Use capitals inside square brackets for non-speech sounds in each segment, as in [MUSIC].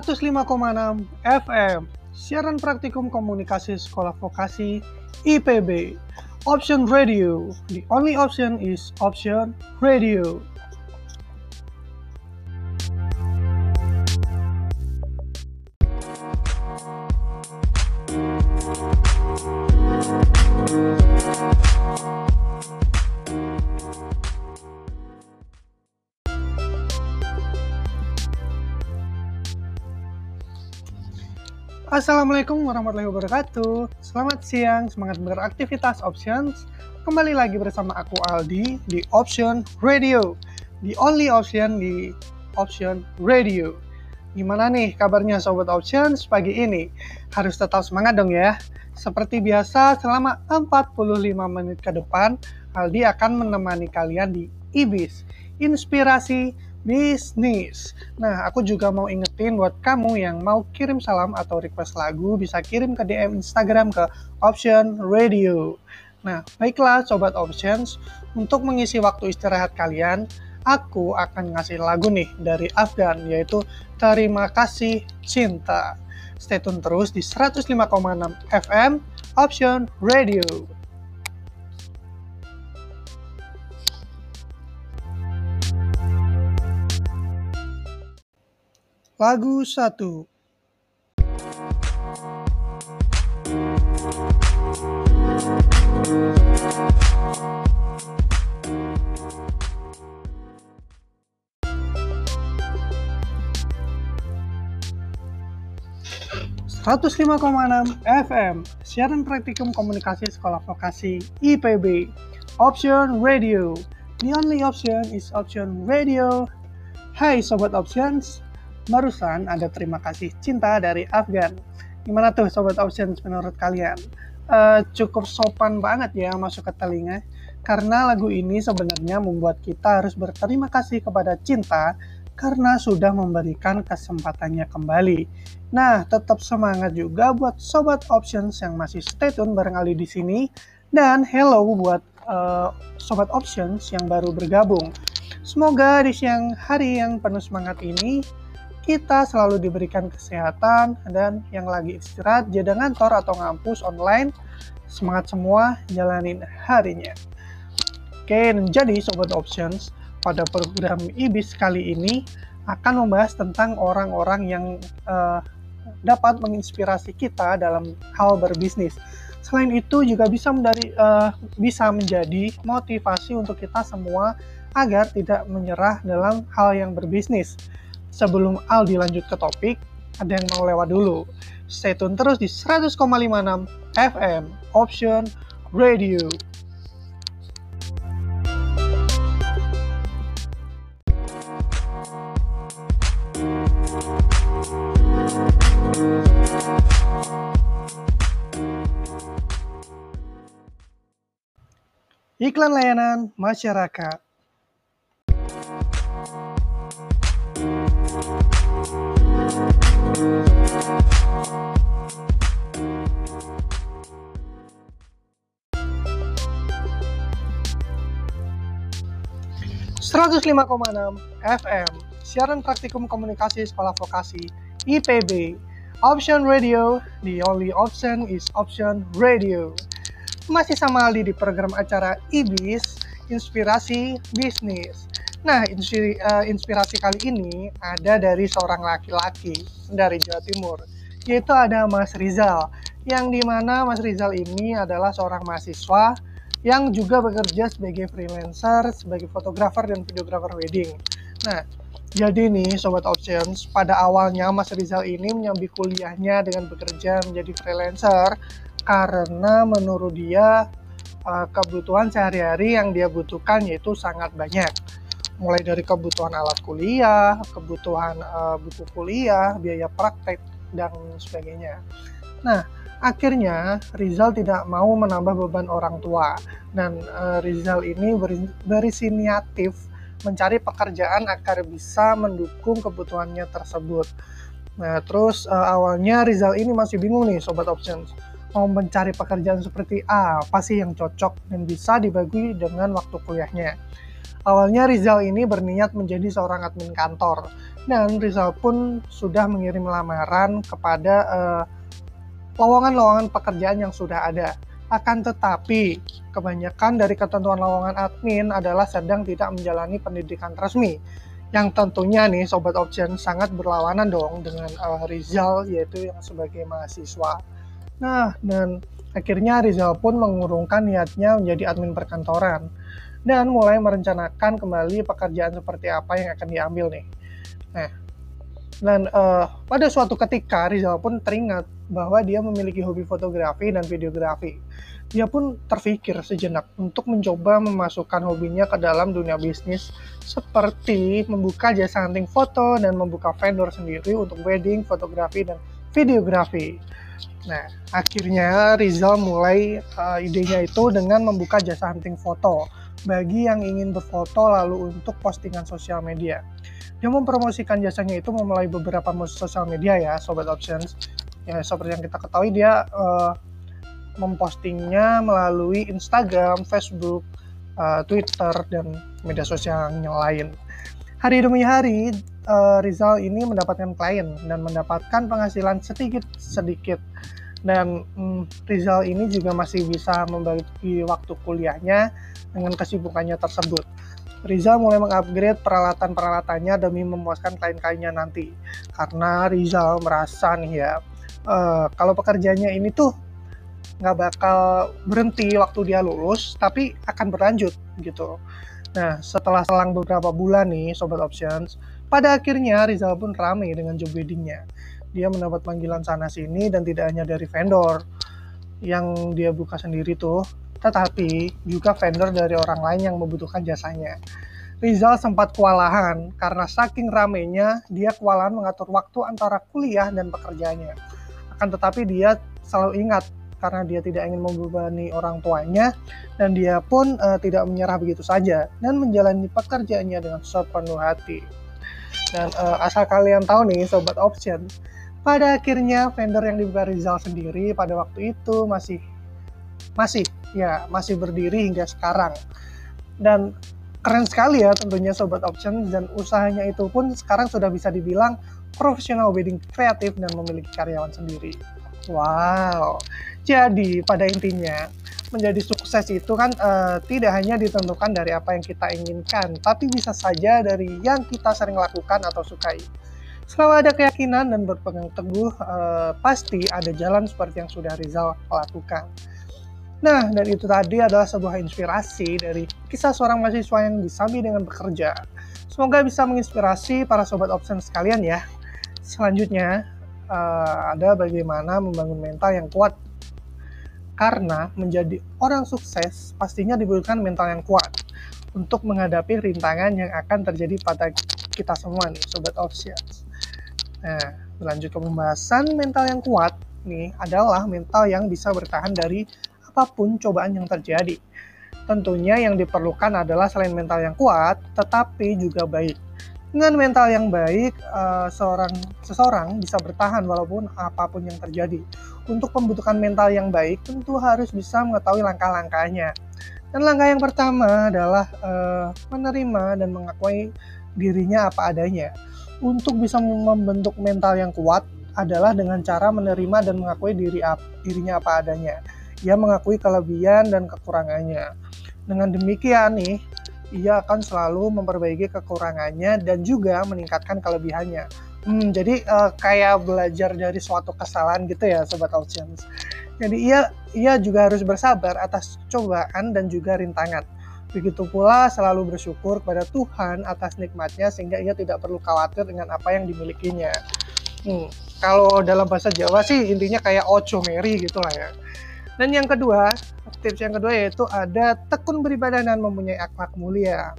105,6 FM Siaran Praktikum Komunikasi Sekolah Vokasi IPB Option Radio. The only option is Option Radio Assalamualaikum warahmatullahi wabarakatuh. Selamat siang, semangat beraktivitas options. Kembali lagi bersama aku Aldi di Option Radio. The only option di Option Radio. Gimana nih kabarnya sobat options pagi ini? Harus tetap semangat dong ya. Seperti biasa selama 45 menit ke depan, Aldi akan menemani kalian di IBIS, Inspirasi bisnis. Nah, aku juga mau ingetin buat kamu yang mau kirim salam atau request lagu bisa kirim ke DM Instagram ke Option Radio. Nah, baiklah Sobat Options, untuk mengisi waktu istirahat kalian, aku akan ngasih lagu nih dari Afgan, yaitu Terima Kasih Cinta. Stay tune terus di 105,6 FM Option Radio. Lagu 1 105,6 FM Siaran Praktikum Komunikasi Sekolah Vokasi IPB Option Radio. The only option is Option Radio. Hai Sobat Options Barusan ada terima kasih cinta dari Afgan. Gimana tuh Sobat Options menurut kalian? Uh, cukup sopan banget ya masuk ke telinga. Karena lagu ini sebenarnya membuat kita harus berterima kasih kepada cinta karena sudah memberikan kesempatannya kembali. Nah, tetap semangat juga buat sobat options yang masih stay tune bareng Ali di sini dan hello buat uh, sobat options yang baru bergabung. Semoga di siang hari yang penuh semangat ini kita selalu diberikan kesehatan dan yang lagi istirahat jadi ngantor atau ngampus online semangat semua jalanin harinya. Oke, jadi sobat options pada program IBIS kali ini akan membahas tentang orang-orang yang uh, dapat menginspirasi kita dalam hal berbisnis. Selain itu juga bisa menjadi uh, bisa menjadi motivasi untuk kita semua agar tidak menyerah dalam hal yang berbisnis sebelum Aldi lanjut ke topik, ada yang mau lewat dulu. Stay tune terus di 100,56 FM Option Radio. Iklan layanan masyarakat. 105,6 FM Siaran Praktikum Komunikasi Sekolah Vokasi IPB Option Radio The only option is Option Radio. Masih sama Aldi di program acara IBIS Inspirasi Bisnis. Nah, eh, inspirasi kali ini ada dari seorang laki-laki dari Jawa Timur, yaitu ada Mas Rizal, yang di mana Mas Rizal ini adalah seorang mahasiswa yang juga bekerja sebagai freelancer, sebagai fotografer dan videografer wedding. Nah, jadi nih Sobat Options, pada awalnya Mas Rizal ini menyambi kuliahnya dengan bekerja menjadi freelancer karena menurut dia uh, kebutuhan sehari-hari yang dia butuhkan yaitu sangat banyak. Mulai dari kebutuhan alat kuliah, kebutuhan uh, buku kuliah, biaya praktek, dan sebagainya. Nah, Akhirnya Rizal tidak mau menambah beban orang tua dan uh, Rizal ini beri, berisiniatif mencari pekerjaan agar bisa mendukung kebutuhannya tersebut. Nah, terus uh, awalnya Rizal ini masih bingung nih sobat options mau mencari pekerjaan seperti apa sih yang cocok dan bisa dibagi dengan waktu kuliahnya. Awalnya Rizal ini berniat menjadi seorang admin kantor dan Rizal pun sudah mengirim lamaran kepada uh, lowongan-lowongan pekerjaan yang sudah ada. Akan tetapi, kebanyakan dari ketentuan lowongan admin adalah sedang tidak menjalani pendidikan resmi. Yang tentunya nih Sobat Option sangat berlawanan dong dengan uh, Rizal yaitu yang sebagai mahasiswa. Nah, dan akhirnya Rizal pun mengurungkan niatnya menjadi admin perkantoran dan mulai merencanakan kembali pekerjaan seperti apa yang akan diambil nih. Nah, dan uh, pada suatu ketika Rizal pun teringat bahwa dia memiliki hobi fotografi dan videografi. Dia pun terpikir sejenak untuk mencoba memasukkan hobinya ke dalam dunia bisnis seperti membuka jasa hunting foto dan membuka vendor sendiri untuk wedding, fotografi, dan videografi. Nah, akhirnya Rizal mulai uh, idenya itu dengan membuka jasa hunting foto bagi yang ingin berfoto lalu untuk postingan sosial media. Dia mempromosikan jasanya itu melalui beberapa sosial media ya, Sobat Options ya seperti yang kita ketahui dia uh, mempostingnya melalui Instagram, Facebook, uh, Twitter dan media sosial yang lain. Hari demi hari uh, Rizal ini mendapatkan klien dan mendapatkan penghasilan sedikit-sedikit dan um, Rizal ini juga masih bisa membagi waktu kuliahnya dengan kesibukannya tersebut. Rizal mulai mengupgrade peralatan-peralatannya demi memuaskan klien-kliennya nanti. Karena Rizal merasa nih ya, uh, kalau pekerjaannya ini tuh nggak bakal berhenti waktu dia lulus, tapi akan berlanjut gitu. Nah, setelah selang beberapa bulan nih, Sobat Options, pada akhirnya Rizal pun ramai dengan job weddingnya. Dia mendapat panggilan sana-sini dan tidak hanya dari vendor yang dia buka sendiri tuh, tetapi juga vendor dari orang lain yang membutuhkan jasanya. Rizal sempat kewalahan karena saking ramainya dia kewalahan mengatur waktu antara kuliah dan pekerjaannya akan tetapi dia selalu ingat karena dia tidak ingin membebani orang tuanya dan dia pun uh, tidak menyerah begitu saja dan menjalani pekerjaannya dengan sepenuh hati. Dan uh, asal kalian tahu nih sobat option, pada akhirnya vendor yang dibuka Rizal sendiri pada waktu itu masih masih ya masih berdiri hingga sekarang. Dan keren sekali ya tentunya sobat option dan usahanya itu pun sekarang sudah bisa dibilang profesional wedding kreatif dan memiliki karyawan sendiri. Wow. Jadi pada intinya menjadi sukses itu kan uh, tidak hanya ditentukan dari apa yang kita inginkan, tapi bisa saja dari yang kita sering lakukan atau sukai. Selalu ada keyakinan dan berpegang teguh, uh, pasti ada jalan seperti yang sudah Rizal lakukan. Nah, dan itu tadi adalah sebuah inspirasi dari kisah seorang mahasiswa yang disami dengan bekerja. Semoga bisa menginspirasi para sobat option sekalian ya selanjutnya uh, ada bagaimana membangun mental yang kuat. Karena menjadi orang sukses pastinya dibutuhkan mental yang kuat untuk menghadapi rintangan yang akan terjadi pada kita semua nih, sobat options. Nah, lanjut ke pembahasan mental yang kuat nih adalah mental yang bisa bertahan dari apa pun cobaan yang terjadi. Tentunya yang diperlukan adalah selain mental yang kuat, tetapi juga baik dengan mental yang baik, uh, seorang seseorang bisa bertahan walaupun apa pun yang terjadi. Untuk membutuhkan mental yang baik, tentu harus bisa mengetahui langkah-langkahnya. Dan langkah yang pertama adalah uh, menerima dan mengakui dirinya apa adanya. Untuk bisa membentuk mental yang kuat adalah dengan cara menerima dan mengakui diri dirinya apa adanya. Ia mengakui kelebihan dan kekurangannya. Dengan demikian nih, ia akan selalu memperbaiki kekurangannya dan juga meningkatkan kelebihannya. Hmm, jadi uh, kayak belajar dari suatu kesalahan gitu ya, sobat Audience. Jadi ia ia juga harus bersabar atas cobaan dan juga rintangan. Begitu pula selalu bersyukur kepada Tuhan atas nikmatnya sehingga ia tidak perlu khawatir dengan apa yang dimilikinya. Hmm, kalau dalam bahasa Jawa sih intinya kayak ojo meri gitu lah ya. Dan yang kedua, tips yang kedua yaitu ada tekun beribadah dan mempunyai akhlak mulia.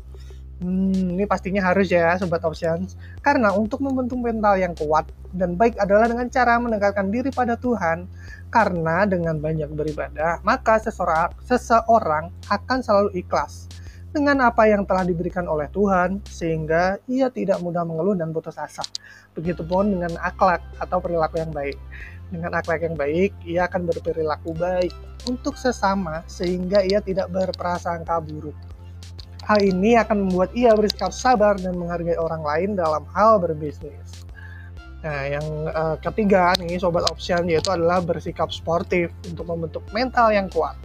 Hmm, ini pastinya harus ya sobat options. Karena untuk membentuk mental yang kuat dan baik adalah dengan cara mendekatkan diri pada Tuhan. Karena dengan banyak beribadah, maka seseorang, seseorang akan selalu ikhlas dengan apa yang telah diberikan oleh Tuhan sehingga ia tidak mudah mengeluh dan putus asa. Begitupun dengan akhlak atau perilaku yang baik. Dengan akhlak yang baik, ia akan berperilaku baik untuk sesama sehingga ia tidak berprasangka buruk. Hal ini akan membuat ia bersikap sabar dan menghargai orang lain dalam hal berbisnis. Nah, yang uh, ketiga nih sobat option yaitu adalah bersikap sportif untuk membentuk mental yang kuat.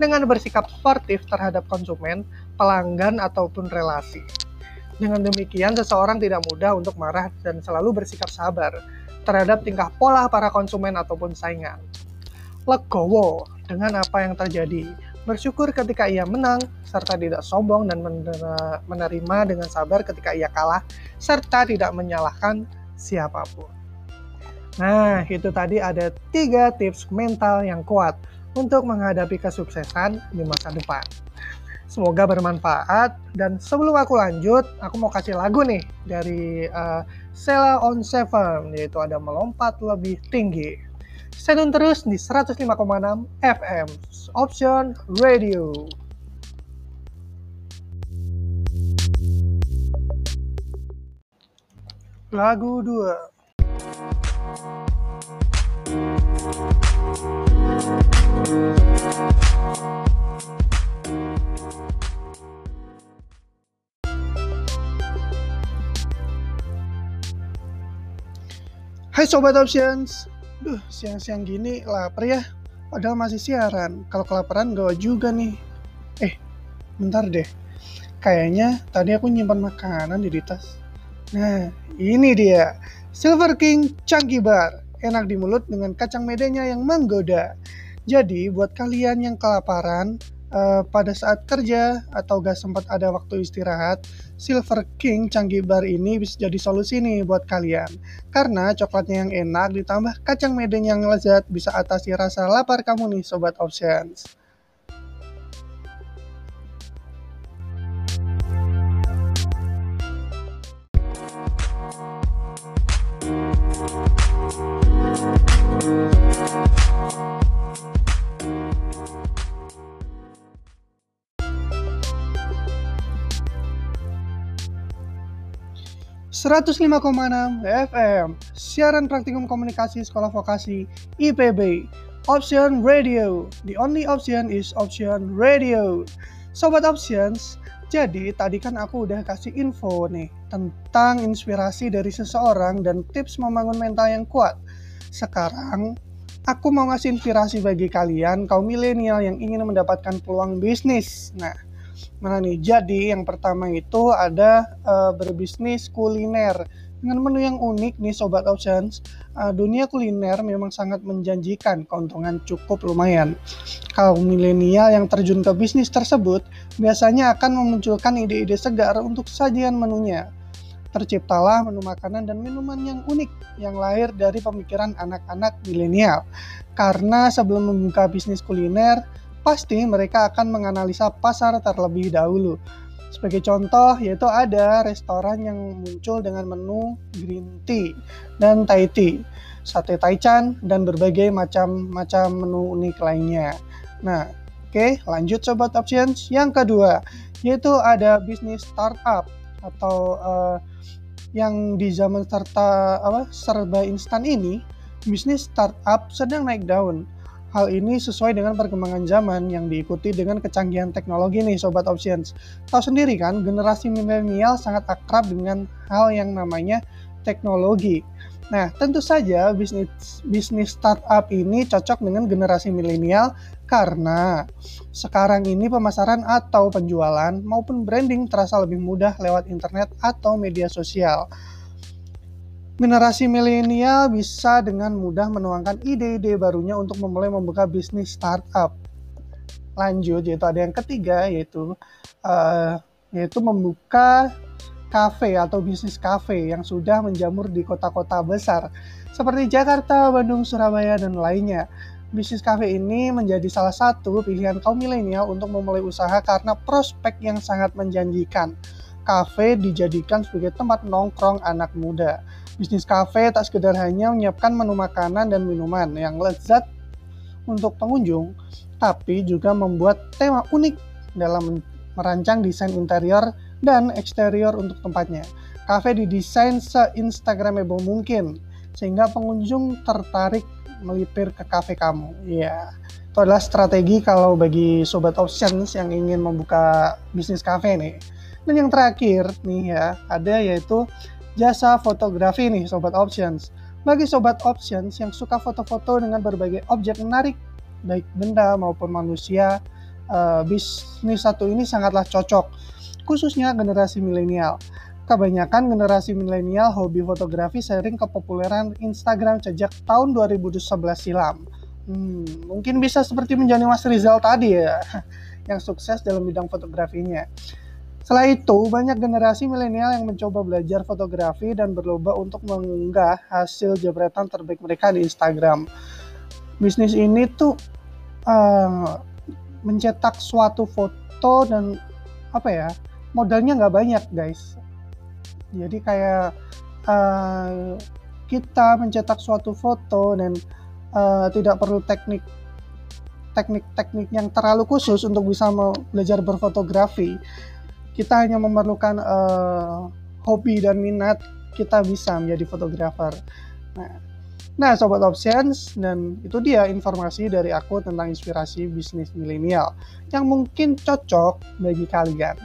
Dengan bersikap sportif terhadap konsumen, pelanggan ataupun relasi. Dengan demikian, seseorang tidak mudah untuk marah dan selalu bersikap sabar terhadap tingkah pola para konsumen ataupun saingan. Legowo dengan apa yang terjadi, bersyukur ketika ia menang, serta tidak sombong dan menerima dengan sabar ketika ia kalah, serta tidak menyalahkan siapa pun. Nah, itu tadi ada tiga tips mental yang kuat untuk menghadapi kesuksesan di masa depan. Semoga bermanfaat dan sebelum aku lanjut, aku mau kasih lagu nih dari uh, Sela on Seven yaitu ada melompat lebih tinggi. Tune terus di 105,6 FM Option Radio. Lagu 2 Hai Sobat Options Duh, siang-siang gini lapar ya Padahal masih siaran Kalau kelaparan gak juga nih Eh, bentar deh Kayaknya tadi aku nyimpan makanan di tas Nah, ini dia. Silver King Chunky Bar. Enak di mulut dengan kacang medenya yang menggoda. Jadi, buat kalian yang kelaparan, uh, pada saat kerja atau gak sempat ada waktu istirahat, Silver King Chunky Bar ini bisa jadi solusi nih buat kalian. Karena coklatnya yang enak ditambah kacang medenya yang lezat bisa atasi rasa lapar kamu nih Sobat Options. 105,6 FM Siaran Praktikum Komunikasi Sekolah Vokasi IPB Option Radio. The only option is Option Radio. Sobat Options Jadi tadi kan aku udah kasih info nih Tentang inspirasi dari seseorang Dan tips membangun mental yang kuat. Sekarang Aku mau ngasih inspirasi bagi kalian kaum milenial yang ingin mendapatkan peluang bisnis. Nah Mana nih? Jadi yang pertama itu ada uh, berbisnis kuliner dengan menu yang unik nih sobat options. Uh, dunia kuliner memang sangat menjanjikan, keuntungan cukup lumayan. Kaum milenial yang terjun ke bisnis tersebut biasanya akan memunculkan ide-ide segar untuk sajian menunya. Terciptalah menu makanan dan minuman yang unik yang lahir dari pemikiran anak-anak milenial. Karena sebelum membuka bisnis kuliner, pasti mereka akan menganalisa pasar terlebih dahulu. Sebagai contoh, yaitu ada restoran yang muncul dengan menu green tea dan Thai tea, sate taichan, dan berbagai macam-macam menu unik lainnya. Nah, oke, okay, lanjut sobat options. Yang kedua, yaitu ada bisnis startup atau uh, yang di zaman serta apa serba instan ini, bisnis startup sedang naik daun Hal ini sesuai dengan perkembangan zaman yang diikuti dengan kecanggihan teknologi nih Sobat Options. Tahu sendiri kan, generasi milenial sangat akrab dengan hal yang namanya teknologi. Nah, tentu saja bisnis bisnis startup ini cocok dengan generasi milenial karena sekarang ini pemasaran atau penjualan maupun branding terasa lebih mudah lewat internet atau media sosial. Generasi milenial bisa dengan mudah menuangkan ide-ide barunya untuk memulai membuka bisnis startup. Lanjut, yaitu ada yang ketiga, yaitu uh, yaitu membuka kafe atau bisnis kafe yang sudah menjamur di kota-kota besar seperti Jakarta, Bandung, Surabaya, dan lainnya. Bisnis kafe ini menjadi salah satu pilihan kaum milenial untuk memulai usaha karena prospek yang sangat menjanjikan. Kafe dijadikan sebagai tempat nongkrong anak muda Bisnis kafe tak sekedar hanya menyiapkan menu makanan dan minuman yang lezat untuk pengunjung, tapi juga membuat tema unik dalam merancang desain interior dan eksterior untuk tempatnya. Kafe didesain se-instagramable mungkin, sehingga pengunjung tertarik melipir ke kafe kamu. Ya, itu Itu adalah strategi kalau bagi sobat options yang ingin membuka bisnis cafe nih. Dan yang terakhir nih ya, ada yaitu jasa fotografi nih sobat options. Bagi sobat options yang suka foto-foto dengan berbagai objek menarik, baik benda maupun manusia, uh, bisnis satu ini sangatlah cocok, khususnya generasi milenial. Kebanyakan generasi milenial hobi fotografi sering kepopuleran Instagram sejak tahun 2011 silam. Hmm, mungkin bisa seperti menjadi Mas Rizal tadi ya, [LAUGHS] yang sukses dalam bidang fotografinya. Setelah itu, banyak generasi milenial yang mencoba belajar fotografi dan berlomba untuk mengunggah hasil jepretan terbaik mereka di Instagram. Bisnis ini tuh uh, mencetak suatu foto dan apa ya, modalnya nggak banyak guys. Jadi kayak uh, kita mencetak suatu foto dan uh, tidak perlu teknik teknik-teknik yang terlalu khusus untuk bisa belajar berfotografi. Kita hanya memerlukan uh, hobi dan minat, kita bisa menjadi fotografer. Nah, nah, sobat options dan itu dia informasi dari aku tentang inspirasi bisnis milenial yang mungkin cocok bagi kalian.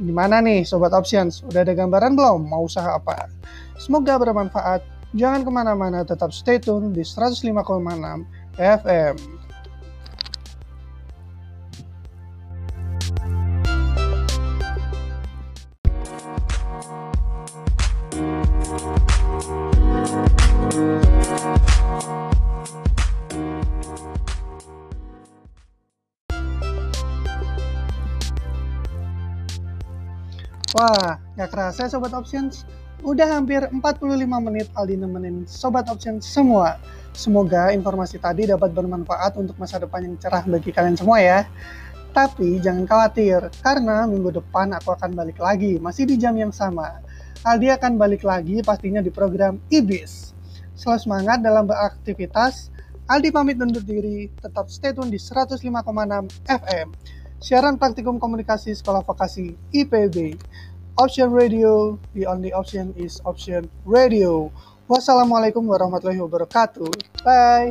Gimana nih sobat options? Udah ada gambaran belum mau usaha apa? Semoga bermanfaat Jangan ke mana-mana, tetap stay tune di 105,6 FM. Wah, gak kerasa Sobat Options, Udah hampir 45 menit Aldi nemenin Sobat Option semua. Semoga informasi tadi dapat bermanfaat untuk masa depan yang cerah bagi kalian semua ya. Tapi jangan khawatir, karena minggu depan aku akan balik lagi, masih di jam yang sama. Aldi akan balik lagi pastinya di program IBIS. Selalu semangat dalam beraktivitas, Aldi pamit undur diri, tetap stay tune di 105,6 FM. Siaran praktikum komunikasi sekolah vokasi IPB. Option Radio. The only option is Option Radio. Wassalamualaikum warahmatullahi wabarakatuh. Bye.